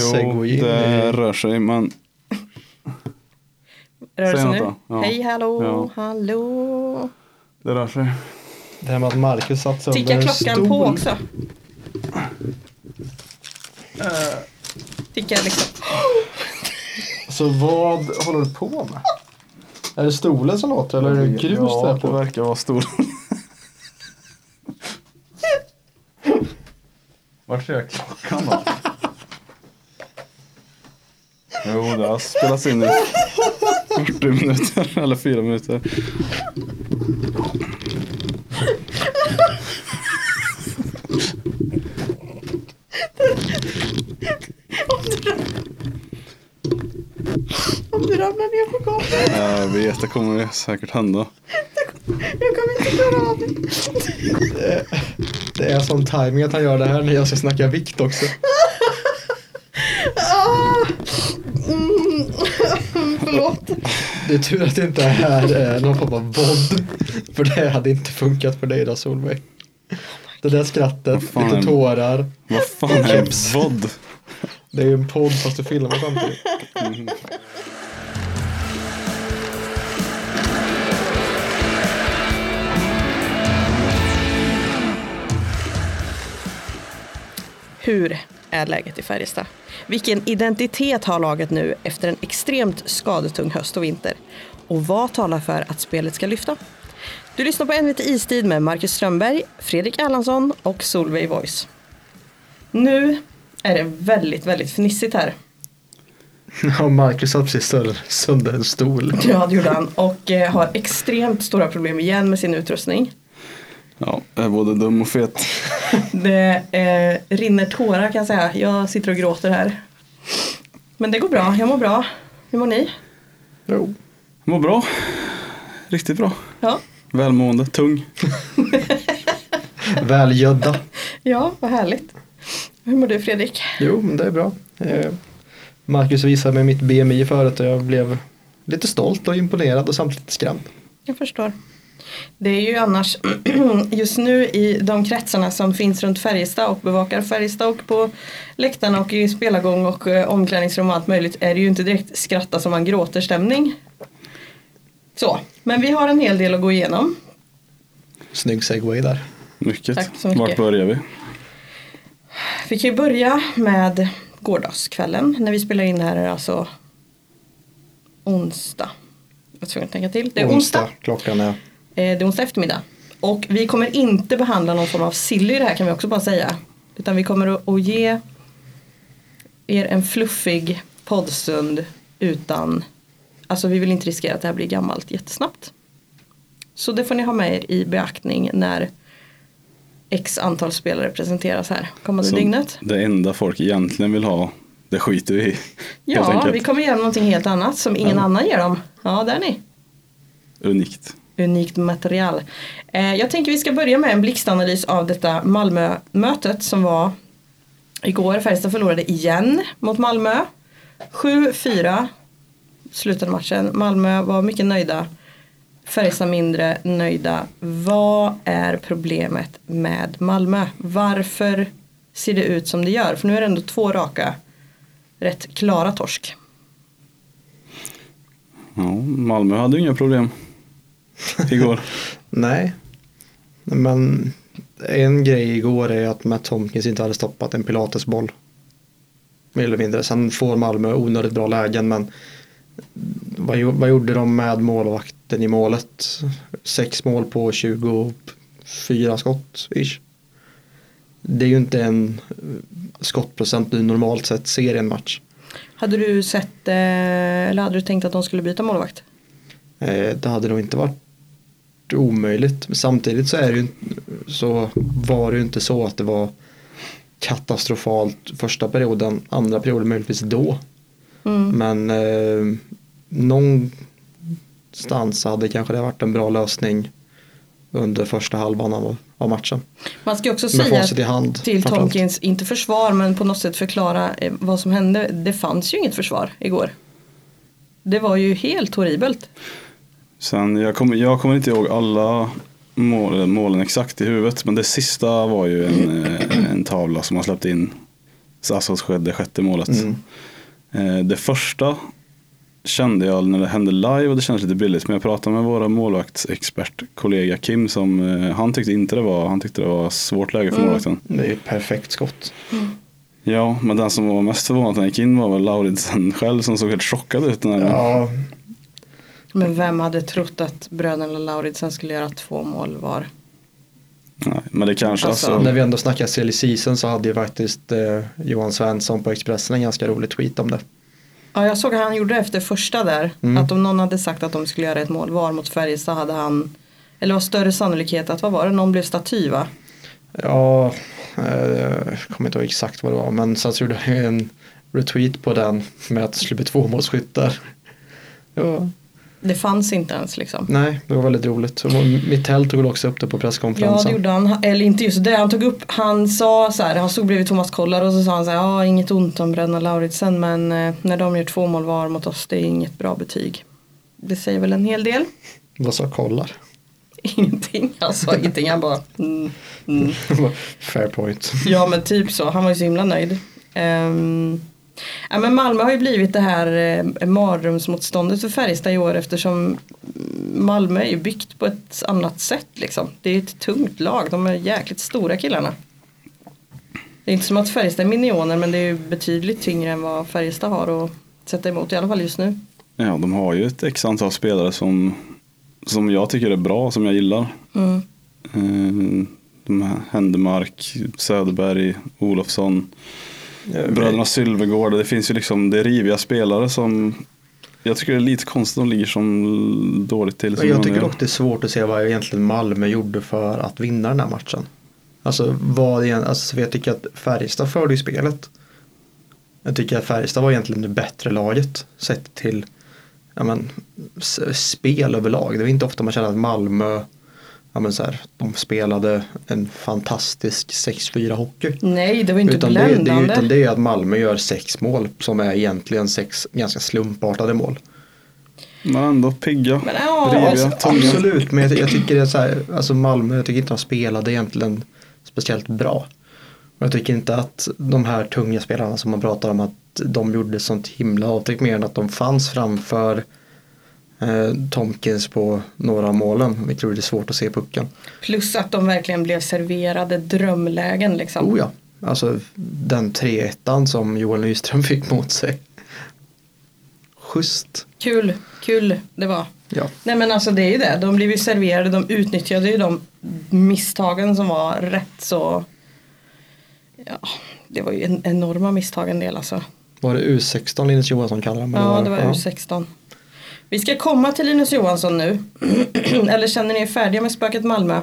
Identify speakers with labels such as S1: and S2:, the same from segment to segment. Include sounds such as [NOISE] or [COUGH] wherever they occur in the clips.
S1: Jo, det rör sig men
S2: Rör
S1: Säg
S2: sig nu?
S1: Ja.
S2: Hej hallå,
S1: Ja.
S2: hallå.
S1: det rör sig.
S3: Det här med att Marcus satt sönder
S2: Tickar klockan
S3: stol.
S2: på också? Tickar liksom. [GASPS]
S3: Så vad håller du på med? Är det stolen som låter eller är det grus
S1: ja,
S3: där
S1: det
S3: på?
S1: verkar vara stor. Vart är klockan då? Jo, det har spelats in i 40 minuter [LAUGHS] eller 4 minuter.
S2: Om du ramlar ner på golvet.
S1: Jag vet, det kommer säkert hända.
S2: Jag kommer inte klara av det.
S3: Det är sån timing att han gör det här när jag ska snacka vikt också.
S2: Ah! Mm. Förlåt.
S3: Det är tur att det inte här är någon form av våld. För det hade inte funkat för dig då Solveig. Det där skrattet, lite
S1: är-
S3: tårar.
S1: Vad fan är
S3: Keps.
S1: vod?
S3: Det är ju en podd fast du filmar samtidigt.
S2: Hur är läget i Färjestad? Vilken identitet har laget nu efter en extremt skadetung höst och vinter? Och vad talar för att spelet ska lyfta? Du lyssnar på En vit istid med Marcus Strömberg, Fredrik Erlandsson och Solveig Voice. Nu är det väldigt, väldigt fnissigt här. [LAUGHS]
S3: Ja, Marcus har precis sönder en stol.
S2: Ja, det gjorde han. Och eh, har extremt stora problem igen med sin utrustning.
S1: Ja, jag är både dum och fet. [LAUGHS]
S2: Det eh, rinner tårar kan jag säga. Jag sitter och gråter här. Men det går bra, jag mår bra. Hur mår ni?
S3: Jo.
S1: Mår bra. Riktigt bra.
S2: Ja,
S1: Välmående, tung. [LAUGHS]
S3: Välgödda.
S2: ja vad härligt. Hur mår du Fredrik?
S3: Jo, men det är bra. Eh, Marcus visade mig mitt BMI förut och jag blev lite stolt och imponerad och samtidigt skrämd.
S2: Jag förstår. Det är ju annars [CLEARS THROAT] just nu i de kretsarna som finns runt Färjestad och bevakar Färjestad och på läktarna och i spelargång och eh, omklädningsrum och allt möjligt är det ju inte direkt skratta som man gråter stämning. Så, men vi har en hel del att gå igenom.
S3: Snygg segway där.
S1: Mycket.
S2: Tack så mycket.
S1: Vart börjar vi?
S2: Vi kan ju börja med gårdagskvällen när vi spelar in här är det alltså onsdag. Jag var tvungen att tänka till. Det är onsdag.
S3: Klockan är
S2: Det är onsdag eftermiddag. Och vi kommer inte behandla någon form av silly i det här kan vi också bara säga. Utan vi kommer att, ge er en fluffig poddstund utan Alltså vi vill inte riskera att det här blir gammalt jättesnabbt. Så det får ni ha med er i beaktning när x antal spelare presenteras här kommande
S1: Så
S2: dygnet.
S1: Det enda folk egentligen vill ha, det skiter vi i. [LAUGHS]
S2: Ja, vi kommer ge dem någonting helt annat som ingen
S1: Ja.
S2: annan ger dem. Ja, där är ni.
S1: Unikt
S2: unikt material. Eh, jag tänker vi ska börja med en blixtanalys av detta Malmö-mötet som var igår. Färjestad förlorade igen mot Malmö. 7-4 slutade matchen. Malmö var mycket nöjda. Färjestad mindre nöjda. Vad är problemet med Malmö? Varför ser det ut som det gör? För nu är det ändå två raka rätt klara torsk.
S1: Ja, Malmö hade ju inga problem igår. [LAUGHS]
S3: Nej. Men en grej igår är att Matt Tomkins inte hade stoppat en pilatesboll. Mer eller mindre. Sen får Malmö onödigt bra lägen men vad, vad gjorde de med målvakten i målet? Sex mål på 24 skott ish. Det är ju inte en skottprocent du normalt sett ser i en match.
S2: Hade du sett, eh, eller hade du tänkt att de skulle byta målvakt?
S3: Eh, Det hade nog inte varit omöjligt. Men samtidigt så, är det ju, så var det ju inte så att det var katastrofalt första perioden. Andra perioden möjligtvis då.
S2: Mm.
S3: Men eh, någonstans hade kanske det varit en bra lösning under första halvan av, av matchen.
S2: Man ska också
S3: Med
S2: säga
S3: hand.
S2: till. Tomkins, inte försvar men på något sätt förklara eh, vad som hände. Det fanns ju inget försvar igår. Det var ju helt horribelt.
S1: Sen, jag, kommer, jag kommer inte ihåg alla mål, målen exakt i huvudet. Men det sista var ju en, eh, en tavla som man släppte in alltså det sjätte målet.
S3: Mm.
S1: Eh, det första kände jag när det hände live och det kändes lite billigt. Men jag pratade med våra målvaktsexpertkollega Kim som eh, han tyckte inte det var, han tyckte det var svårt läge för
S2: Mm.
S1: målvakten.
S3: Det är ett perfekt skott.
S1: Ja, men den som var mest förvånad när han gick in var väl Lauridsen själv som såg helt chockad ut. När
S3: Ja,
S2: Men vem hade trott att bröderna Lauridsen skulle göra två mål var?
S1: Nej, men det kanske
S2: Alltså-
S1: alltså,
S3: när vi ändå snackar silly season så hade ju faktiskt eh, Johan Svensson på Expressen en ganska rolig tweet om det.
S2: Ja, jag såg att han gjorde efter första där.
S3: Mm.
S2: Att om någon hade sagt att de skulle göra ett mål var mot Färjestad hade han eller var större sannolikhet att vad var det, någon blev staty va?
S3: Ja, eh, jag kommer inte ihåg exakt vad det var men sen så gjorde jag en retweet på den med att det skulle bli två målskyttar. Ja,
S2: Det fanns inte ens liksom.
S3: nej, det var väldigt roligt. Mittell tog också upp det på
S2: Ja
S3: presskonferensen.
S2: det gjorde han, eller inte just det, han tog upp, han sa så här, han stod bredvid Thomas Kollar och så sa han så här, ja inget ont om bröderna Lauritsen men eh, när de gör två mål var mot oss det är inget bra betyg. Det säger väl en hel del.
S3: Vad sa kollar? [LAUGHS]
S2: Ingenting, han sa ingenting, han bara mm, mm. [LAUGHS]
S3: Fair point.
S2: Ja men typ så, han var ju så himla nöjd. Ehm, ja, men Malmö har ju blivit det här eh, mardrömsmotståndet för Färjestad i år eftersom Malmö är ju byggt på ett annat sätt liksom. Det är ett tungt lag, de är jäkligt stora killarna. Det är inte som att Färjestad är minioner men det är ju betydligt tyngre än vad Färjestad har att sätta emot i alla fall just nu.
S1: ja, de har ju ett x antal spelare som, som jag tycker är bra, som jag gillar.
S2: Mm.
S1: Eh, Händemark, Söderberg, Olofsson, bröderna Sylvegård. Det finns ju liksom, det är riviga spelare som jag tycker det är lite konstigt att de ligger som dåligt till. Som
S3: Jag tycker dock det är svårt att se vad egentligen Malmö gjorde för att vinna den här matchen. Alltså vad igen, alltså, jag tycker att Färjestad förde ju spelet. Jag tycker att Färjestad var egentligen det bättre laget sett till ja, men, spel överlag. Det var inte ofta man känner att Malmö ja, men, så här, de spelade en fantastisk 6-4 hockey.
S2: Nej det var inte
S3: Utan det, det,
S2: bländande.
S3: utan det är att Malmö gör sex mål som är egentligen sex ganska slumpartade mål.
S1: Men ändå pigga,
S2: Men ja,
S1: riviga,
S3: Alltså, absolut, men jag, jag tycker det är så här, alltså Malmö, jag tycker inte de spelade egentligen speciellt bra. Jag tycker inte att de här tunga spelarna som man pratar om att de gjorde sånt himla avtryck mer än att de fanns framför Tomkins på några av målen, vilket gjorde det svårt att se pucken.
S2: Plus att de verkligen blev serverade drömlägen liksom.
S3: Oh ja, alltså den 3-1 som Joel Nyström fick mot sig. Schysst.
S2: Kul, kul det var.
S3: Ja.
S2: Nej men alltså det är ju det, de blev ju serverade, de utnyttjade ju de misstagen som var rätt så Ja, det var ju en, enorma misstag en del alltså.
S3: Var det U16 Linus Johansson kallade dem?
S2: Ja, det var
S3: Ja.
S2: U16. Vi ska komma till Linus Johansson nu. [CLEARS THROAT] Eller känner ni er färdiga med spöket Malmö?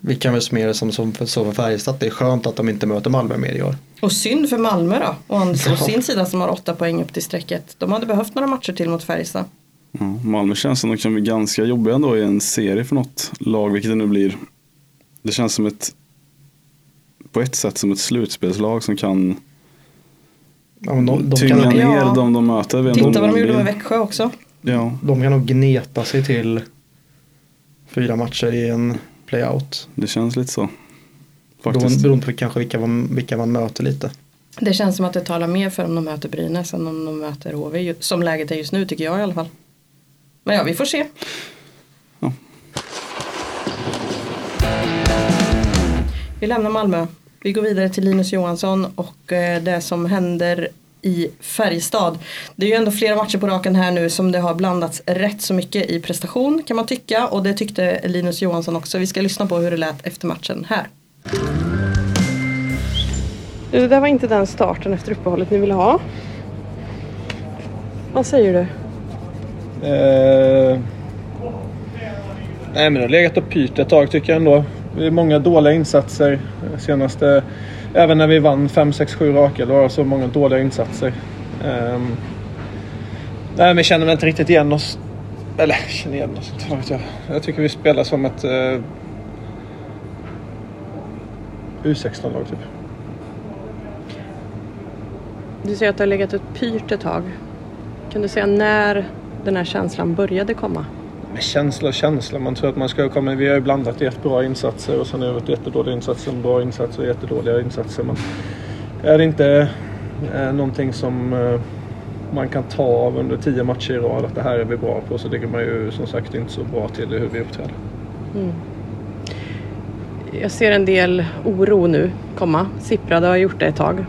S3: Vi kan väl summera det som, som för, så för Färjestad. Det är skönt att de inte möter Malmö mer i år.
S2: Och synd för Malmö då. Och
S3: Ja.
S2: sin sida som har åtta poäng upp till strecket. De hade behövt några matcher till mot Färjestad.
S1: Ja, Malmö känns som de kan bli ganska jobbiga ändå i en serie för något lag, vilket det nu blir. Det känns som ett på ett sätt som ett slutspelslag som kan
S3: Ja, men de, de,
S1: tynga
S3: kan,
S1: ner
S2: Ja.
S1: de de möter.
S2: Titta vad de gjorde med Växjö också.
S1: Ja,
S3: de kan nog gneta sig till fyra matcher i en playout.
S1: det känns lite så. Faktiskt.
S3: beroende på kanske vilka man, vilka man möter lite.
S2: Det känns som att det talar mer för om de möter Brynäs än om de möter HV. Som läget är just nu tycker jag i alla fall. Men ja, vi får se.
S1: Ja.
S2: Vi lämnar Malmö. Vi går vidare till Linus Johansson och eh, det som händer i Färjestad. Det är ju ändå flera matcher på raken här nu som det har blandats rätt så mycket i prestation kan man tycka och det tyckte Linus Johansson också. Vi ska lyssna på hur det lät efter matchen här. Det där var inte den starten efter uppehållet ni ville ha. Vad säger du?
S4: Eh, nej men det har legat och pyrt ett tag tycker jag ändå. Det är många dåliga insatser. Senaste, även när vi vann 5, 6, 7 raka, då var det så många dåliga insatser. Um, nej men jag känner väl inte riktigt igen oss. Eller känner igen oss, inte vad vet jag. Jag tycker vi spelar som ett eh, uh, U16-lag typ.
S2: Du säger att det har legat ett pyrt ett tag. Kan du säga när den här känslan började komma?
S4: Men känsla och känsla. Man tror att man ska komma... Vi har ju blandat jättebra insatser och sen har det varit jättedåliga insatser, bra insatser och jättedåliga insatser. Men är det inte eh, någonting som eh, man kan ta av under tio matcher i rad att det här är vi bra på så ligger man ju som sagt inte så bra till i hur vi uppträder. Mm.
S5: Jag ser en del oro nu komma. Sipprade har gjort det ett tag.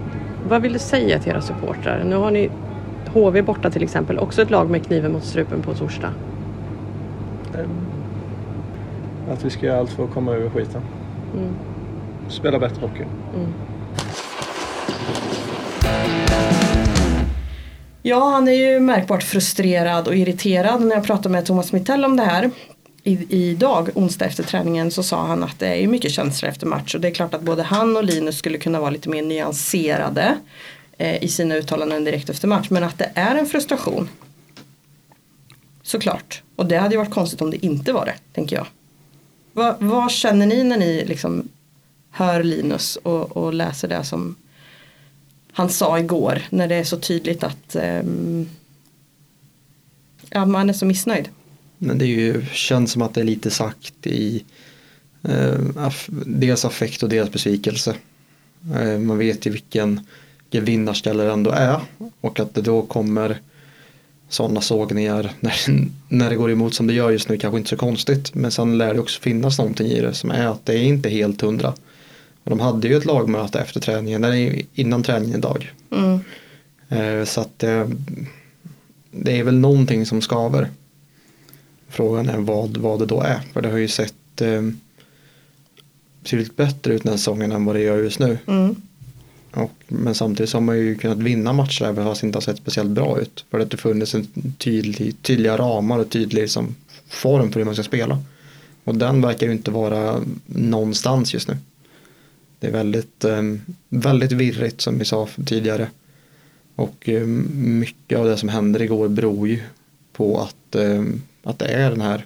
S5: Vad vill du säga till era supportrar? Nu har ni HV borta till exempel, också ett lag med kniven mot strupen på torsdag.
S4: Att vi ska göra allt för att komma över skiten. Spela bättre hockey.
S2: Ja, han är ju märkbart frustrerad och irriterad. När jag pratade med Thomas Mittell om det här i, idag, onsdag efter träningen, så sa han att det är ju mycket känslor efter match. Och det är klart att både han och Linus skulle kunna vara lite mer nyanserade eh, i sina uttalanden direkt efter match. Men att det är en frustration. Såklart. Och det hade ju varit konstigt om det inte var det, tänker jag. Vad, vad känner ni när ni liksom hör Linus och, och läser det som han sa igår när det är så tydligt att um, ja, man är så missnöjd.
S3: Men det är ju, känns som att det är lite sagt i eh, dels affekt och dels besvikelse. Eh, man vet ju vilken, vilken vinnarställe det ändå är och att det då kommer sådana sågningar när, [LAUGHS] när det går emot som det gör just nu kanske inte så konstigt. Men sen lär det också finnas någonting i det som är att det är inte helt hundra. Och de hade ju ett lagmöte efter träningen, eller innan träningen idag.
S2: Mm.
S3: Eh, så att eh, det är väl någonting som skaver. Frågan är vad, vad det då är. För det har ju sett eh, betydligt bättre ut den här säsongen än vad det gör just nu.
S2: Mm.
S3: Och, men samtidigt så har man ju kunnat vinna matcher även fast det inte har sett speciellt bra ut. För att det funnits en tydlig, tydliga ramar och tydlig liksom, form för hur man ska spela. Och den verkar ju inte vara någonstans just nu. Det är väldigt, eh, väldigt virrigt som vi sa tidigare. Och eh, mycket av det som händer igår beror ju på att, eh, att det är den här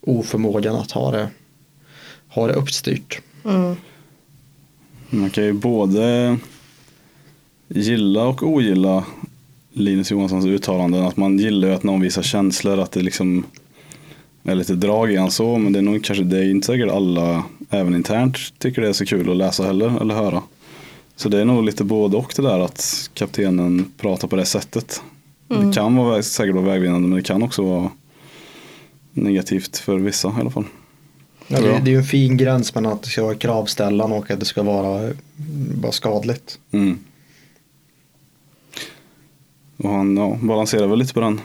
S3: oförmågan att ha det, ha det uppstyrt.
S2: Mm.
S1: Man kan ju både gilla och ogilla Linus Johanssons uttalanden. Att man gillar ju att någon visar känslor, att det liksom är lite drag i han så. Men det är nog kanske, det är inte säkert alla, även internt, tycker det är så kul att läsa heller, eller höra. Så det är nog lite både och det där att kaptenen pratar på det sättet. Det kan vara, säkert vara vägvinnande men det kan också vara negativt för vissa i alla fall.
S3: Ja, det, det är ju en fin gräns mellan att det ska vara kravställan och att det ska vara bara skadligt.
S1: Mm. Och han ja, balanserar väl lite på den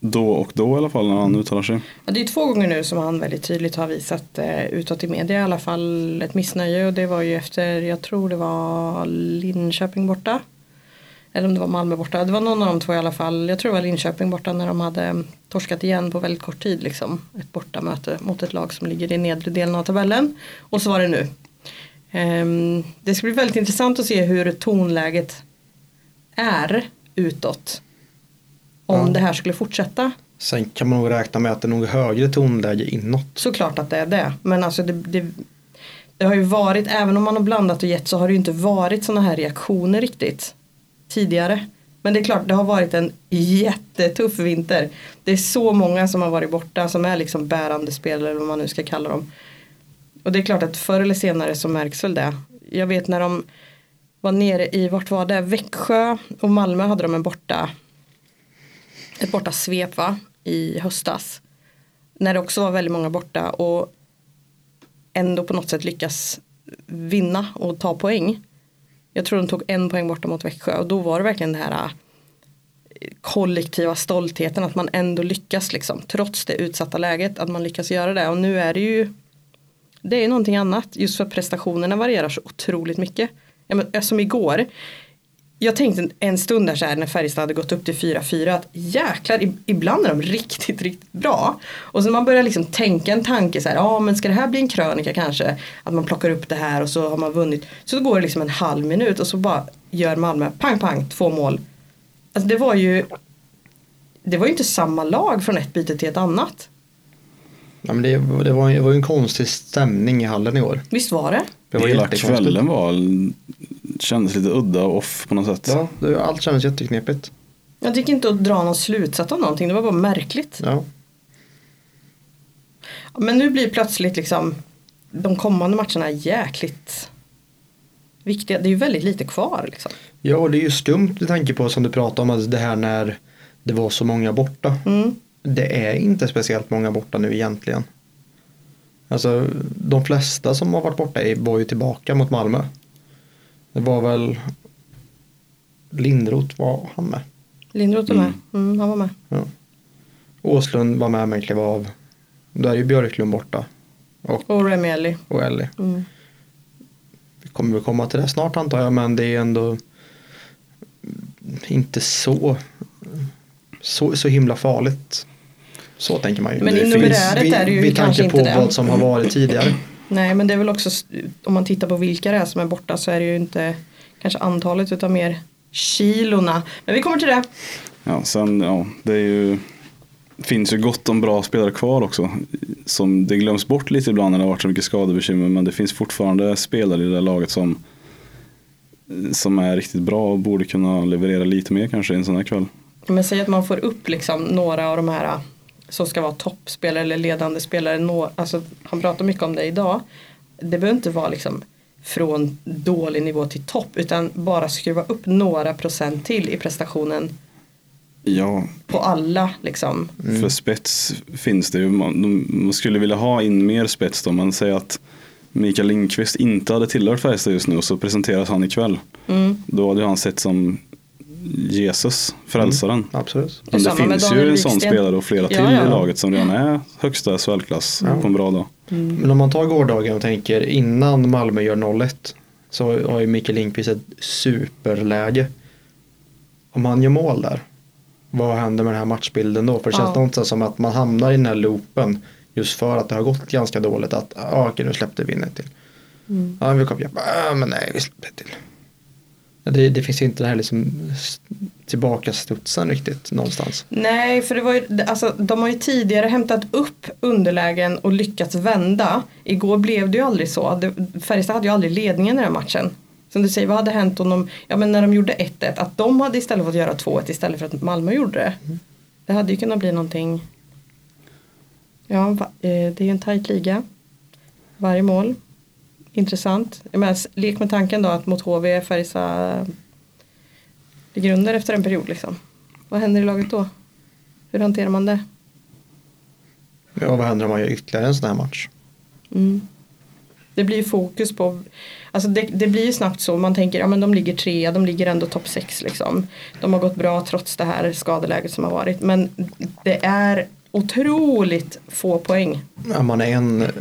S1: då och då i alla fall när han uttalar sig.
S2: Ja, det är två gånger nu som han väldigt tydligt har visat eh, utåt i media i alla fall ett missnöje och det var ju efter, jag tror det var Linköping borta. Eller om det var Malmö borta, det var någon av de två i alla fall. Jag tror det var Linköping borta när de hade torskat igen på väldigt kort tid liksom. Ett bortamöte mot ett lag som ligger i nedre delen av tabellen. Och så var det nu. Ehm, det ska bli väldigt intressant att se hur tonläget är utåt. Om
S3: Ja.
S2: det här skulle fortsätta.
S3: Sen kan man nog räkna med att det är nog högre tonläge inåt.
S2: Såklart att det är det. Men alltså det, det, det har ju varit, även om man har blandat och gett så har det ju inte varit sådana här reaktioner riktigt tidigare. Men det är klart, det har varit en jättetuff vinter. Det är så många som har varit borta som är liksom bärande spelare eller vad man nu ska kalla dem. Och det är klart att förr eller senare så märks väl det. Jag vet när de var nere i, vart var det, Växjö och Malmö hade de en borta ett borta svep va, i höstas. När det också var väldigt många borta och ändå på något sätt lyckas vinna och ta poäng. Jag tror de tog en poäng borta mot Växjö och då var det verkligen den här äh, kollektiva stoltheten att man ändå lyckas liksom trots det utsatta läget att man lyckas göra det. Och nu är det ju det är någonting annat. Just för prestationerna varierar så otroligt mycket. Ja, men, äh, som igår jag tänkte en- en stund där så här när Färjestad hade gått upp till 4-4 att jäklar ibland är de [LAUGHS] riktigt riktigt bra. Och så när man börjar liksom tänka en tanke så här, ja men ska det här bli en krönika kanske? Att man plockar upp det här och så har man vunnit. Så går det liksom en halv minut och så bara gör Malmö pang pang två mål. Alltså det var ju det var ju inte samma lag från ett byte till ett annat.
S3: Ja, men det, det, var, det var ju en konstig stämning i hallen i år.
S2: Visst var det?
S3: Det var
S1: Hela
S3: jättekonstigt.
S1: kvällen var, kändes lite udda och off på något sätt.
S3: Ja, det, allt kändes jätteknepigt.
S2: Jag tycker inte att dra någon slutsats av någonting, det var bara märkligt.
S3: Ja.
S2: Men nu blir plötsligt liksom de kommande matcherna jäkligt viktiga, det är ju väldigt lite kvar liksom.
S3: Ja, och det är ju stumt med tanke på som du pratade om, alltså det här när det var så många borta.
S2: Mm.
S3: Det är inte speciellt många borta nu egentligen. Alltså de flesta som har varit borta är- var ju tillbaka mot Malmö. Det var väl Lindroth var han med.
S2: Lindroth är med, mm, han var med.
S3: Ja. Åslund var med men klev av. Då är ju Björklund borta. Och,
S2: Och Remi Elli.
S3: och Ellie.
S2: Mm.
S3: Vi kommer väl komma till det snart antar jag men det är ändå inte så så, så himla farligt. Så tänker man ju.
S2: Men
S3: Det finns- vid-
S2: är det ju kanske
S3: tanke på
S2: det.
S3: vad som har varit tidigare.
S2: Nej men det är väl också om man tittar på vilka det är som är borta så är det ju inte kanske antalet utan mer kilorna. Men vi kommer till det.
S1: Ja, sen, ja, det är ju, finns ju gott om bra spelare kvar också. Som det glöms bort lite ibland när det har varit så mycket skadebekymmer. Men det finns fortfarande spelare i det där laget som, som är riktigt bra och borde kunna leverera lite mer kanske i en sån här kväll.
S2: Men säg att man får upp liksom några av de här som ska vara toppspelare eller ledande spelare. Nå, alltså, han pratar mycket om det idag. Det behöver inte vara liksom från dålig nivå till topp utan bara skruva upp några procent till i prestationen
S1: Ja,
S2: på alla liksom.
S1: för spets finns det ju. Man, skulle vilja ha in mer spets då. Man säger att Mikael Lindqvist inte hade tillhört Färjestad just nu och så presenteras han ikväll.
S2: Mm.
S1: Då hade han sett som Jesus, frälsaren.
S3: Absolut.
S1: Men det finns ju en sån spelare och flera
S2: Ja,
S1: till
S2: ja.
S1: i laget som redan är högsta SHL-klass
S3: Ja.
S1: på en bra dag.
S3: Men om man tar gårdagen och tänker innan Malmö gör 0-1 så har ju Mikael Lindqvist ett superläge. Om han gör mål där, vad händer med den här matchbilden då? För det känns
S2: Ja.
S3: någonstans som att man hamnar i den här loopen just för att det har gått ganska dåligt. Att ah, okej, nu släppte vi in ett till.
S2: Mm.
S3: Ja, vi kom igen. Ah, men nej, vi släppte ett till. Det, det finns ju inte det här liksom tillbakastudsen riktigt någonstans.
S2: Nej, för det var ju, alltså, de har ju tidigare hämtat upp underlägen och lyckats vända. Igår blev det ju aldrig så. Färjestad hade ju aldrig ledningen i den här matchen. Som du säger, vad hade hänt om de, ja men när de gjorde 1-1, att de hade istället fått göra 2-1 istället för att Malmö gjorde det. Det hade ju kunnat bli någonting. Ja, eh, det är ju en tajt liga. Varje mål. Intressant. Jag menar, lek med tanken då att mot HV Färjestad ligger under efter en period liksom. Vad händer i laget då? Hur hanterar man det?
S3: Ja, vad händer om man gör ytterligare en sån här match?
S2: Mm. Det blir fokus på, alltså det, det blir ju snabbt så, man tänker ja men de ligger trea, de ligger ändå topp sex liksom. De har gått bra trots det här skadeläget som har varit. Men det är otroligt få poäng.
S3: Ja, man är en,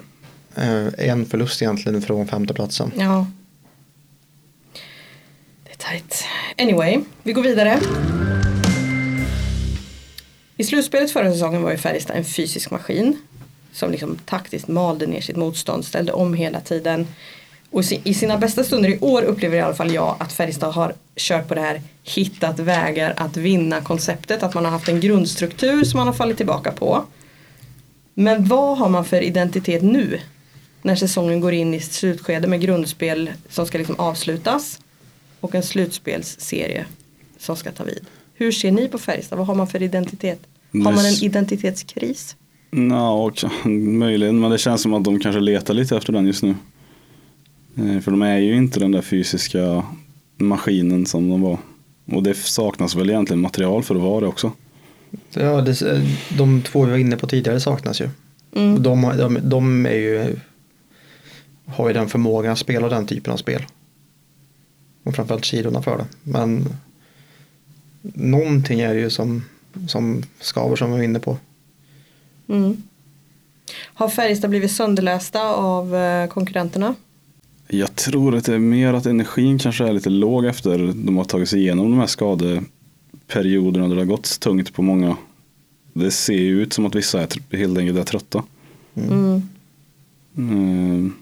S3: Eh, en förlust egentligen från femteplatsen.
S2: Ja. Det är tajt. Anyway, vi går vidare. I slutspelet förra säsongen var ju Färjestad en fysisk maskin. Som liksom taktiskt malde ner sitt motstånd, ställde om hela tiden. Och i sina bästa stunder i år upplever i alla fall jag att Färjestad har kört på det här hittat vägar att vinna konceptet. Att man har haft en grundstruktur som man har fallit tillbaka på. Men vad har man för identitet nu? När säsongen går in i ett slutskede med grundspel som ska liksom avslutas. Och en slutspelsserie som ska ta vid. Hur ser ni på Färjestad? Vad har man för identitet? Har man en identitetskris?
S1: Nå, och, [LAUGHS] möjligen, men det känns som att de kanske letar lite efter den just nu. Eh, För de är ju inte den där fysiska maskinen som de var. Och det saknas väl egentligen material för att vara det också.
S3: Ja, det, de två vi var inne på tidigare saknas ju.
S2: Mm.
S3: De, de, de är ju, har ju den förmågan att spela den typen av spel. Och framförallt kilorna för det. Men någonting är det ju som, som skaver som vi var inne på.
S2: Mm. Har Färjestad blivit sönderlästa av eh, konkurrenterna?
S1: Jag tror att det är mer att energin kanske är lite låg efter de har tagit sig igenom de här skadeperioderna där det har gått tungt på många. Det ser ju ut som att vissa är helt enkelt är trötta.
S2: Mm.
S1: Mm.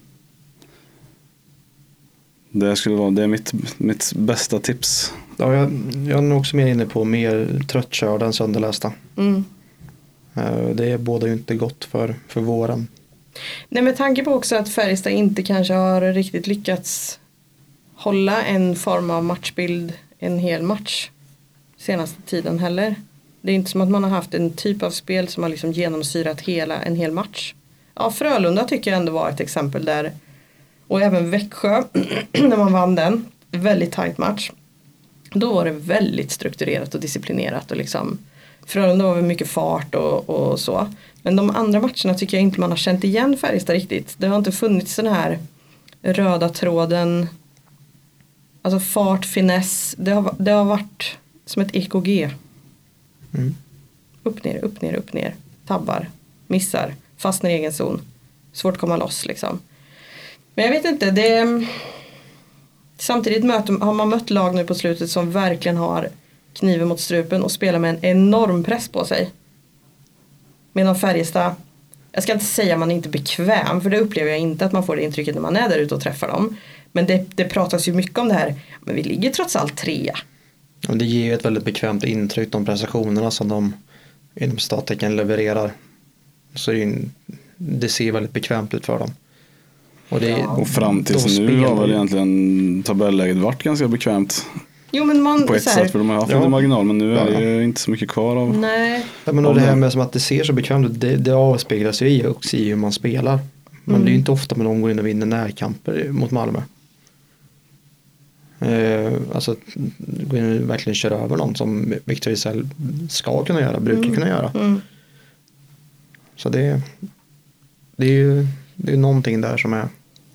S1: Det skulle vara, det är mitt, mitt bästa tips.
S3: Ja, jag, jag är nog också mer inne på mer tröttkörda än sönderlästa.
S2: Mm.
S3: Eh, Det båda ju inte gott för, för våren.
S2: Nej med tanke på också att Färjestad inte kanske har riktigt lyckats hålla en form av matchbild en hel match senaste tiden heller. Det är inte som att man har haft en typ av spel som har liksom genomsyrat hela en hel match. Ja, Frölunda tycker jag ändå var ett exempel där Och även Växjö [CLEARS THROAT] när man vann den. Väldigt tajt match. Då var det väldigt strukturerat och disciplinerat och liksom Frölunda var väl mycket fart och, och så. Men de andra matcherna tycker jag inte man har känt igen Färjestad riktigt. Det har inte funnits den här röda tråden. Alltså fart, finess. Det har, det har varit som ett EKG.
S3: Mm.
S2: Upp ner, upp ner, upp ner. Tabbar, missar, fastnar i egen zon. Svårt att komma loss liksom. Men jag vet inte, det Samtidigt möter, har man mött lag nu på slutet som verkligen har kniven mot strupen och spelar med en enorm press på sig. Medan Färjestad, jag ska inte säga att man är inte bekväm för det upplever jag inte att man får det intrycket när man är där ute och träffar dem. Men det, det pratas ju mycket om det här, men vi ligger trots allt trea.
S3: Och det ger ju ett väldigt bekvämt intryck de prestationerna som de inom stattecken levererar. Så det, ju, det ser väldigt bekvämt ut för dem.
S1: Och, det, och fram tills nu har väl egentligen tabelläget varit ganska bekvämt.
S2: Jo, men man,
S1: på ett sätt, för de har haft ja. lite marginal men nu är det ju inte så mycket kvar av.
S2: Nej.
S3: Ja, men och det här med som att det ser så bekvämt ut, det, det avspeglas ju också i hur man spelar. Men mm. det är ju inte ofta man går in och vinner närkamper mot Malmö. Eh, alltså gå in och verkligen köra över någon som Victor Isell ska kunna göra, brukar mm. kunna göra. Mm. Så det, det är ju det är någonting där som är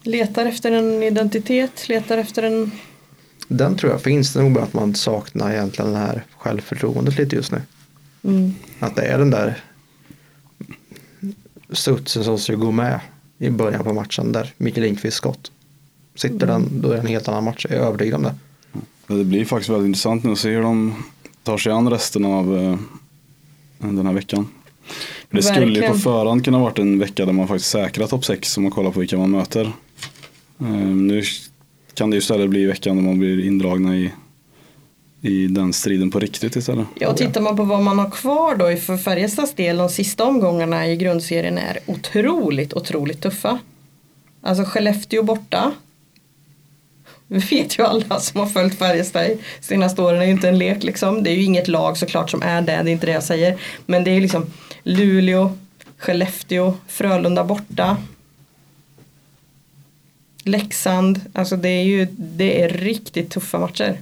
S2: Letar efter en identitet, letar efter en
S3: Den tror jag finns, det är nog bara att man saknar egentligen det här självförtroendet lite just nu. Mm. Att det är den där studsen som ska gå med i början på matchen där Mikael Lindqvist skott. Sitter mm. den, då är det en helt annan match, jag är övertygad om det.
S1: Det blir faktiskt väldigt intressant nu att se hur de tar sig an resten av uh, den här veckan. Det skulle ju på förhand kunna varit en vecka där man faktiskt säkrar topp 6 om man kollar på vilka man möter. Um, nu kan det ju istället bli veckan där man blir indragna i, i den striden på riktigt istället.
S2: Ja, och tittar man på vad man har kvar då för Färjestads del de sista omgångarna i grundserien är otroligt, otroligt tuffa. Alltså Skellefteå borta. Vi [LAUGHS] vet ju alla som har följt Färjestad senaste åren, det är ju inte en lek liksom. Det är ju inget lag såklart som är det, det är inte det jag säger. Men det är liksom Luleå, Skellefteå, Frölunda borta. Leksand, alltså det är ju det är riktigt tuffa matcher.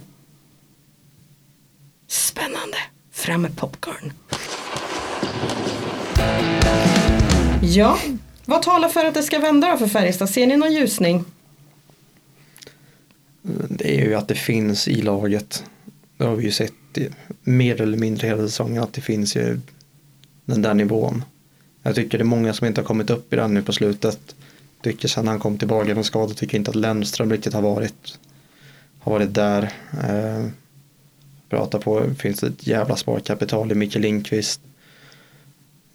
S2: Spännande, fram med popcorn. Ja, vad talar för att det ska vända då för Färjestad? Ser ni någon ljusning?
S3: Det är ju att det finns i laget. Det har vi ju sett mer eller mindre hela säsongen att det finns ju den där nivån. Jag tycker det är många som inte har kommit upp i den nu på slutet. Tycker sen han kom tillbaka från skada tycker inte att Lennström riktigt har varit har varit där. Eh, prata på, finns det ett jävla sparkapital i Micke Lindqvist.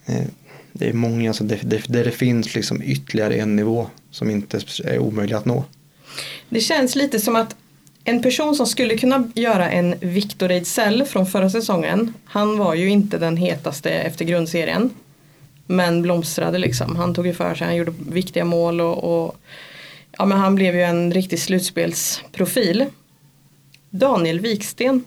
S3: Eh, det är många, alltså det, det, det, det finns liksom ytterligare en nivå som inte är omöjlig att nå.
S2: Det känns lite som att en person som skulle kunna göra en Victor Ejdsell från förra säsongen. Han var ju inte den hetaste efter grundserien. Men blomstrade liksom. Han tog ju för sig, han gjorde viktiga mål och, och ja, men han blev ju en riktig slutspelsprofil. Daniel Viksten.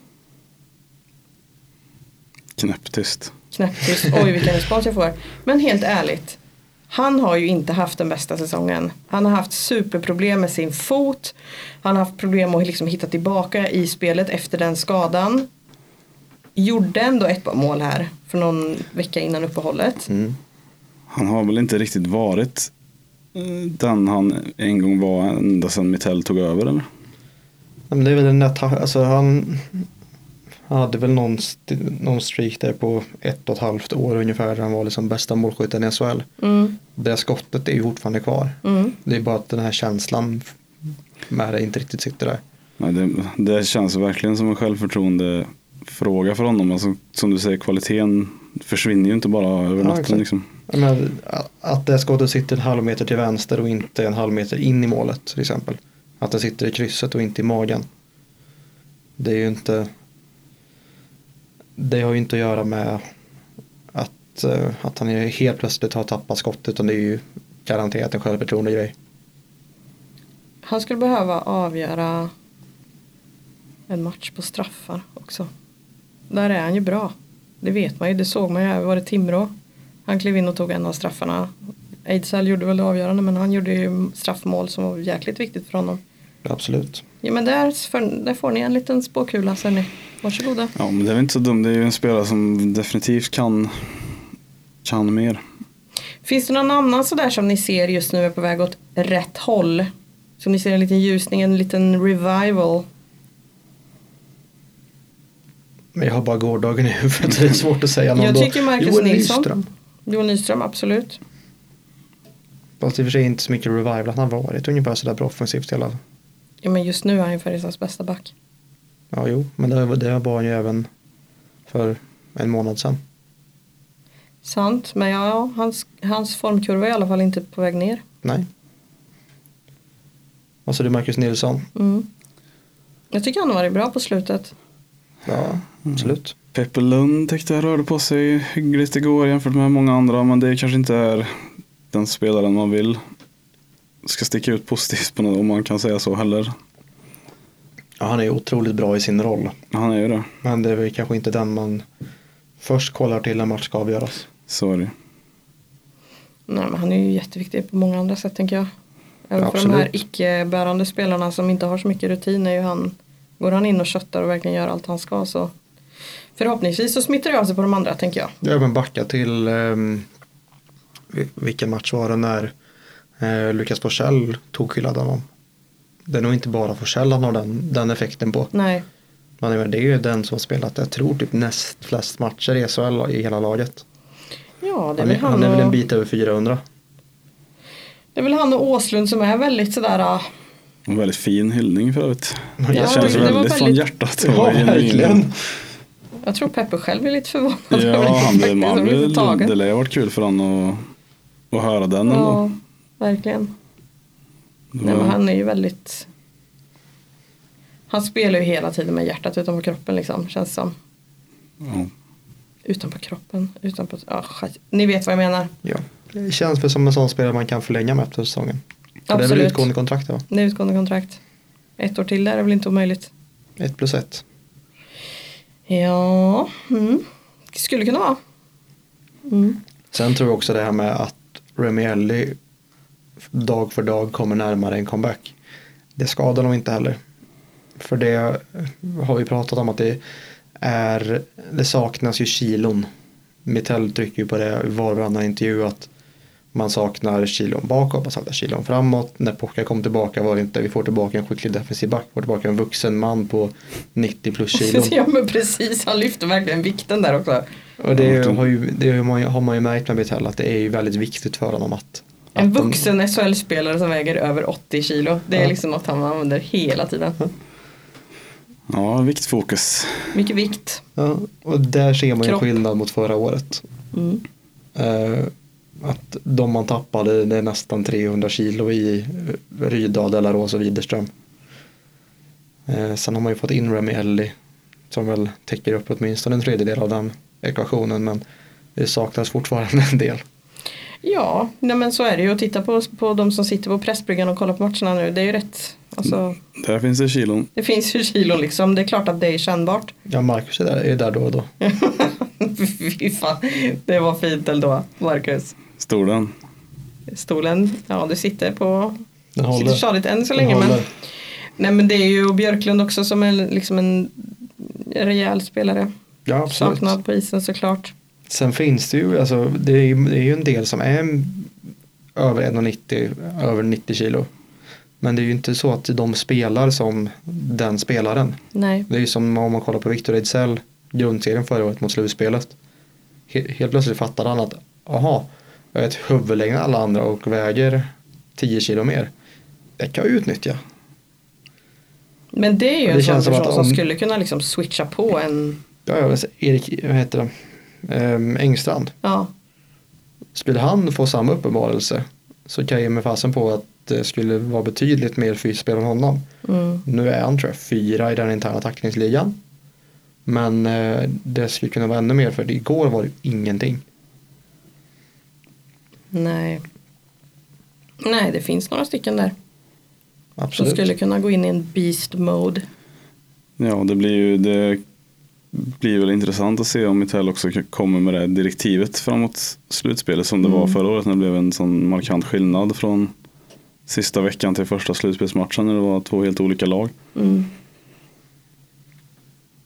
S1: Knäpptyst.
S2: Knäpptyst, oj vilken respons jag får. Men helt ärligt. Han har ju inte haft den bästa säsongen. Han har haft superproblem med sin fot. Han har haft problem att liksom hitta tillbaka i spelet efter den skadan. Gjorde ändå ett par mål här för någon vecka innan uppehållet. Mm.
S1: Han har väl inte riktigt varit eh, den han en gång var ända sedan Mittell tog över eller?
S3: Men det är väl en nätt, alltså han, han hade väl någon, någon streak där på ett och ett halvt år ungefär. Han var liksom bästa målskytten i SHL. Mm. Det skottet är ju fortfarande kvar. Mm. Det är bara att den här känslan med det inte riktigt sitter där.
S1: Nej, det, det känns verkligen som en självförtroende fråga för honom. Alltså, som du säger, kvaliteten försvinner ju inte bara över natten. Ja, liksom.
S3: Men, att det skottet sitter en halv meter till vänster och inte en halv meter in i målet till exempel. Att det sitter i krysset och inte i magen. Det är ju inte det har ju inte att göra med att, uh, att han helt plötsligt har tappat skott utan det är ju garanterat en självförtroende grej.
S2: Han skulle behöva avgöra en match på straffar också. Där är han ju bra. Det vet man ju, det såg man ju. Var det Timrå? Han klev in och tog en av straffarna. Ejdsell gjorde väl det avgörande men han gjorde ju straffmål som var jäkligt viktigt för honom.
S3: Absolut.
S2: Ja men där, där får ni en liten spåkula ser ni. Varsågoda.
S1: Ja, men det är väl inte så dumt. Det är ju en spelare som definitivt kan, kan mer.
S2: Finns det någon annan sådär som ni ser just nu är på väg åt rätt håll? Som ni ser en liten ljusning, en liten revival?
S3: Men jag har bara gårdagen i huvudet. Det är svårt att säga någon
S2: Jag
S3: då.
S2: tycker Marcus
S3: Joel
S2: Nilsson.
S3: Nyström.
S2: Joel Nyström, absolut.
S3: Fast i och för sig inte så mycket revival. Han har varit ungefär sådär bra offensivt hela.
S2: Ja men just nu är han ju Färjestads bästa back.
S3: Ja, jo. Men det, det var ju även för en månad sedan.
S2: Sant, men ja, hans, hans formkurva är i alla fall inte på väg ner.
S3: Nej. Vad sa du Marcus Nilsson?
S2: Mm. Jag tycker han har varit bra på slutet.
S3: Ja, absolut.
S1: Peppe Lund tyckte jag rörde på sig hyggligt igår jämfört med många andra. Men det kanske inte är den spelaren man vill ska sticka ut positivt på något, om man kan säga så heller.
S3: Ja, han är otroligt bra i sin roll.
S1: Han är ju det.
S3: Men det är väl kanske inte den man först kollar till när match ska avgöras.
S1: Så är det.
S2: Nej men han är ju jätteviktig på många andra sätt tänker jag. Även för de
S3: Absolut.
S2: här icke-bärande spelarna som inte har så mycket rutin är ju han Går han in och köttar och verkligen gör allt han ska så Förhoppningsvis så smittar det av sig på de andra tänker jag.
S3: Jag även backat till um, vilken match var det när eh, Lukas Forsell tog hyllade honom. Det är nog inte bara Forsell han har den, den effekten på.
S2: Nej.
S3: Men menar, det är ju den som har spelat, jag tror typ näst flest matcher i SHL i hela laget.
S2: Ja det är
S3: Han
S2: väl
S3: är,
S2: han,
S3: han är väl en bit över 400.
S2: Det är väl han och Åslund som är väldigt sådär ah,
S1: En väldigt fin hyllning för övrigt.
S2: Ja,
S1: det känns
S2: det var
S1: väldigt, från
S2: väldigt-
S1: hjärtat.
S3: Ja, verkligen.
S2: Jag tror Peppe själv är lite förvånad över det
S1: Ja, han blev, man
S2: blev
S1: det lär ha varit kul för honom att, att höra den ändå.
S2: Ja, verkligen. Nej, men han är ju väldigt Han spelar ju hela tiden med hjärtat utanpå kroppen liksom känns som.
S1: ja.
S2: Utanpå kroppen, utanpå, ja skit. Ni vet vad jag menar.
S3: Ja. Det känns väl som en sån spelare man kan förlänga med efter säsongen. För Det är väl
S2: Absolut.
S3: utgående kontrakt va?
S2: Det är utgående kontrakt. Ett år till där är väl inte omöjligt.
S3: Ett plus ett.
S2: Ja, mm. skulle kunna vara. Mm.
S3: Sen tror jag också det här med att Remy Ellie dag för dag kommer närmare en comeback. Det skadar nog inte heller. För det har vi pratat om att det är, det saknas ju kilon. Mittell trycker ju på det i var och varannan intervju att man saknar kilon bakåt, man saknar kilon framåt. När Pocka kom tillbaka var det inte, vi får tillbaka en skicklig defensiv back, vi får tillbaka en vuxen man på 90 plus [LAUGHS] kilon.
S2: ja men precis, han lyfter verkligen vikten där också.
S3: Och det har, ju, det har man ju, har man ju märkt med Mittell att det är ju väldigt viktigt för honom att
S2: En
S3: de-
S2: vuxen SHL-spelare som väger över 80 kilo. Det är
S3: Ja.
S2: liksom något han använder hela tiden.
S1: ja, viktfokus.
S2: Mycket vikt.
S3: Ja, och där ser man ju skillnad mot förra året.
S2: Mm.
S3: Eh, att de man tappade det är nästan 300 kilo i eh, Rydahl, Delarås och Widerström. Eh, sen har man ju fått in Remy Ellie som väl täcker upp åtminstone en tredjedel av den ekvationen men det saknas fortfarande en del.
S2: Ja, nej men så är det ju. Och titta på, på de som sitter på pressbryggan och kollar på matcherna nu. Det är ju rätt. Alltså,
S1: Där finns det kilon.
S2: det finns ju kilo liksom. Det är klart att det är kännbart.
S3: Ja, Marcus är där, är där då och då. [LAUGHS]
S2: Fy fan. Det var fint ändå, Marcus.
S1: Stor den.
S2: Stolen, ja du sitter på
S3: Den
S2: Sitter
S3: håller.
S2: tjatigt än så
S3: Den
S2: länge men. Nej men det är ju Björklund också som är liksom en rejäl spelare.
S3: Ja, absolut.
S2: Saknad på isen såklart.
S3: Sen finns det ju, alltså, det är, ju- det är ju en del som är över 1,90, över 90 kilo. Men det är ju inte så att de spelar som den spelaren.
S2: Nej.
S3: Det är ju som om man kollar på Victor Ejdsell, grundserien förra året mot slutspelet. He- helt plötsligt fattar han att, aha, jag är ett huvud längre än alla andra och väger 10 kilo mer. Det kan jag utnyttja.
S2: Men det är ju
S3: Det
S2: en sån
S3: som
S2: person som
S3: om-
S2: skulle kunna liksom switcha på en
S3: Ja, vet, Erik, vad heter det? Ehm, Engstrand.
S2: Ja,
S3: Skulle han få samma uppenbarelse så kan jag ge mig fasen på att det skulle vara betydligt mer fysspel än honom.
S2: mm.
S3: Nu är han tror jag fyra i den interna tacklingsligan. Men eh, det skulle kunna vara ännu mer för igår var det ingenting.
S2: nej. Nej, det finns några stycken där. Som
S3: Absolut.
S2: skulle kunna gå in i en beast mode.
S1: Ja, det blir ju det, blir väl intressant att se om Mitell också kommer med det direktivet framåt slutspelet som det var förra året när det blev en sån markant skillnad från sista veckan till första slutspelsmatchen när det var två helt olika lag.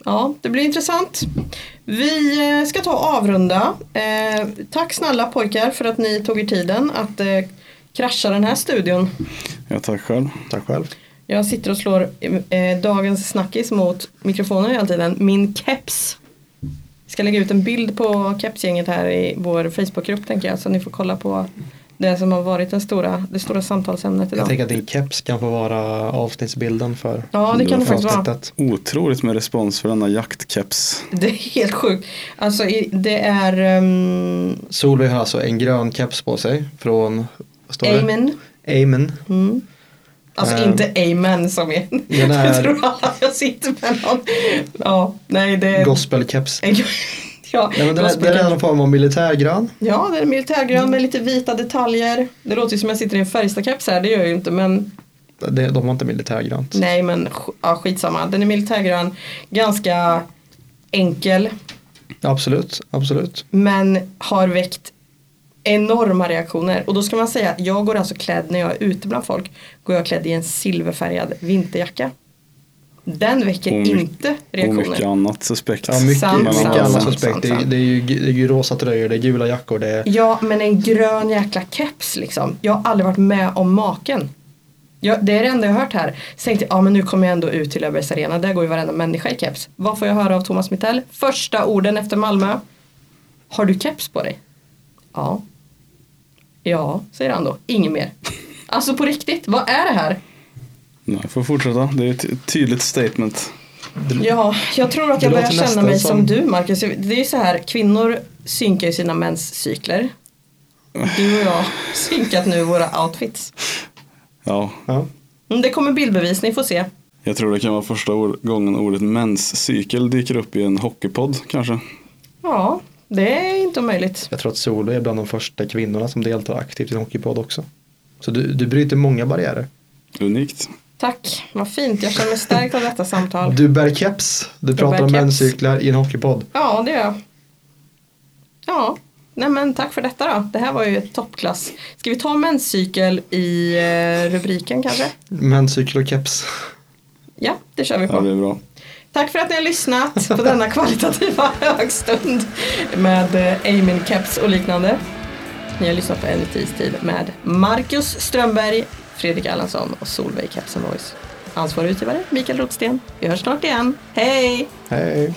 S2: Ja, det blir intressant. Vi eh, ska ta och avrunda. Eh, tack snälla pojkar för att ni tog er tiden att eh, krascha den här studion.
S1: Ja, tack själv.
S3: Tack själv.
S2: Jag sitter och slår eh, dagens snackis mot mikrofonen hela tiden. Min keps. Jag ska lägga ut en bild på kepsgänget här i vår Facebookgrupp tänker jag. Så ni får kolla på det som har varit den stora, det stora samtalsämnet
S3: Jag
S2: idag.
S3: tänker att din keps kan få vara avsnittsbilden för
S2: Ja, det kan det faktiskt vara.
S1: Otroligt med respons för denna jaktkeps.
S2: Det är helt sjukt. Alltså det är ehm,
S3: Solveig har alltså en grön keps på sig från vad står det?
S2: Amen.
S3: Amen.
S2: Mm. Alltså
S3: Ehm.
S2: inte amen som är. [LAUGHS]
S3: Den
S2: Jag
S3: är
S2: tror alla att jag sitter med någon. Ja, nej det är.
S3: gospelkeps. [LAUGHS]
S2: ja,
S3: Nej, men den, är, den är någon form av militärgrön.
S2: ja, det är militärgrön med lite vita detaljer. Det låter ju som jag sitter i en Färjestadkeps här, det gör jag ju inte men
S3: Det, de har inte militärgrönt.
S2: nej men ja, skitsamma. Den är militärgrön, ganska enkel
S3: Absolut, absolut.
S2: men har väckt enorma reaktioner. Och då ska man säga, jag går alltså klädd när jag är ute bland folk, går jag klädd i en silverfärgad vinterjacka. Den väcker
S1: Och
S2: inte
S1: Och
S2: reaktioner.
S1: mycket annat suspekt.
S3: Ja, mycket,
S2: Sant,
S3: mycket
S2: sant,
S3: annat
S2: sant,
S3: suspekt.
S2: sant,
S3: Det, är-
S2: sant.
S3: det, är ju, det är ju rosa tröjor, det är gula jackor, det är
S2: Ja, men en grön jäkla keps liksom. Jag har aldrig varit med om maken. Jag, det är det enda jag har hört här. Så tänkte jag, ja men nu kommer jag ändå ut till Löfbergs Arena. Där går ju varenda människa i keps. Vad får jag höra av Thomas Mittell? Första orden efter Malmö. Har du keps på dig? Ja. Ja, säger han då. Inget mer. Alltså på riktigt, vad är det här?
S1: Nej, får fortsätta. Det är ett tydligt statement.
S2: Ja, jag tror att jag börjar känna mig som
S3: som-
S2: du Marcus. Det är ju så här, kvinnor synkar ju sina menscykler. Du och jag har synkat nu våra outfits.
S1: Ja,
S3: ja.
S2: Mm, Det kommer bildbevis, ni får se.
S1: jag tror det kan vara första gången ordet menscykel dyker upp i en hockeypodd kanske.
S2: Ja, det är inte omöjligt.
S3: Jag tror att Solveig är bland de första kvinnorna som deltar aktivt i en hockeypodd också. Så du, du bryter många barriärer.
S1: Unikt.
S2: Tack, vad fint. Jag känner mig stärkt av detta samtal.
S3: Du bär keps, du pratar
S2: bär
S3: om menscyklar i en hockeypodd.
S2: Ja, det gör jag. Ja, nej men tack för detta då. Det här var ju ett toppklass. Ska vi ta menscykel i eh, rubriken kanske?
S3: Menscykel och keps.
S2: Ja, det kör vi
S1: Ja, det
S2: på.
S1: är bra.
S2: Tack för att ni har lyssnat på denna kvalitativa [LAUGHS] högstund med eh, Amin Caps och liknande. Ni har lyssnat på En tid med Marcus Strömberg, Fredrik Erlandsson och Solveig Caps Voice. Ansvarig utgivare Mikael Rotsten. Vi hörs snart igen. Hej!
S3: Hej.